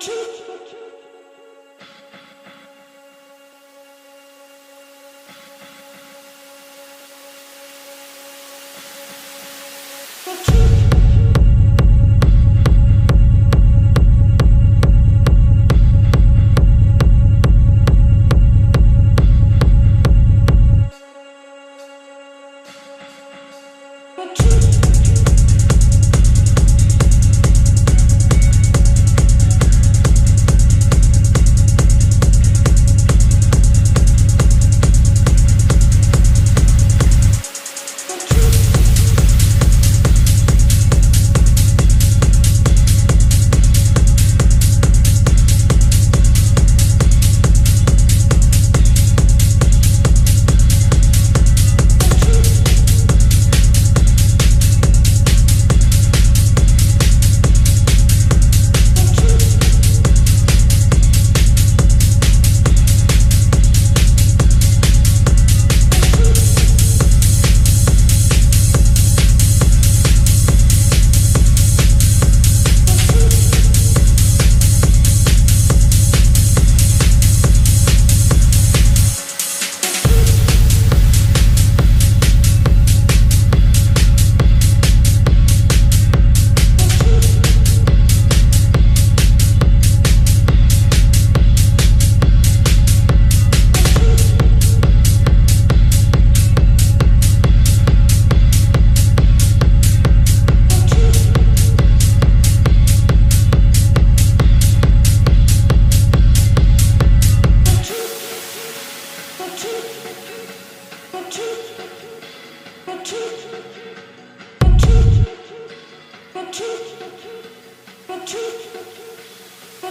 truth.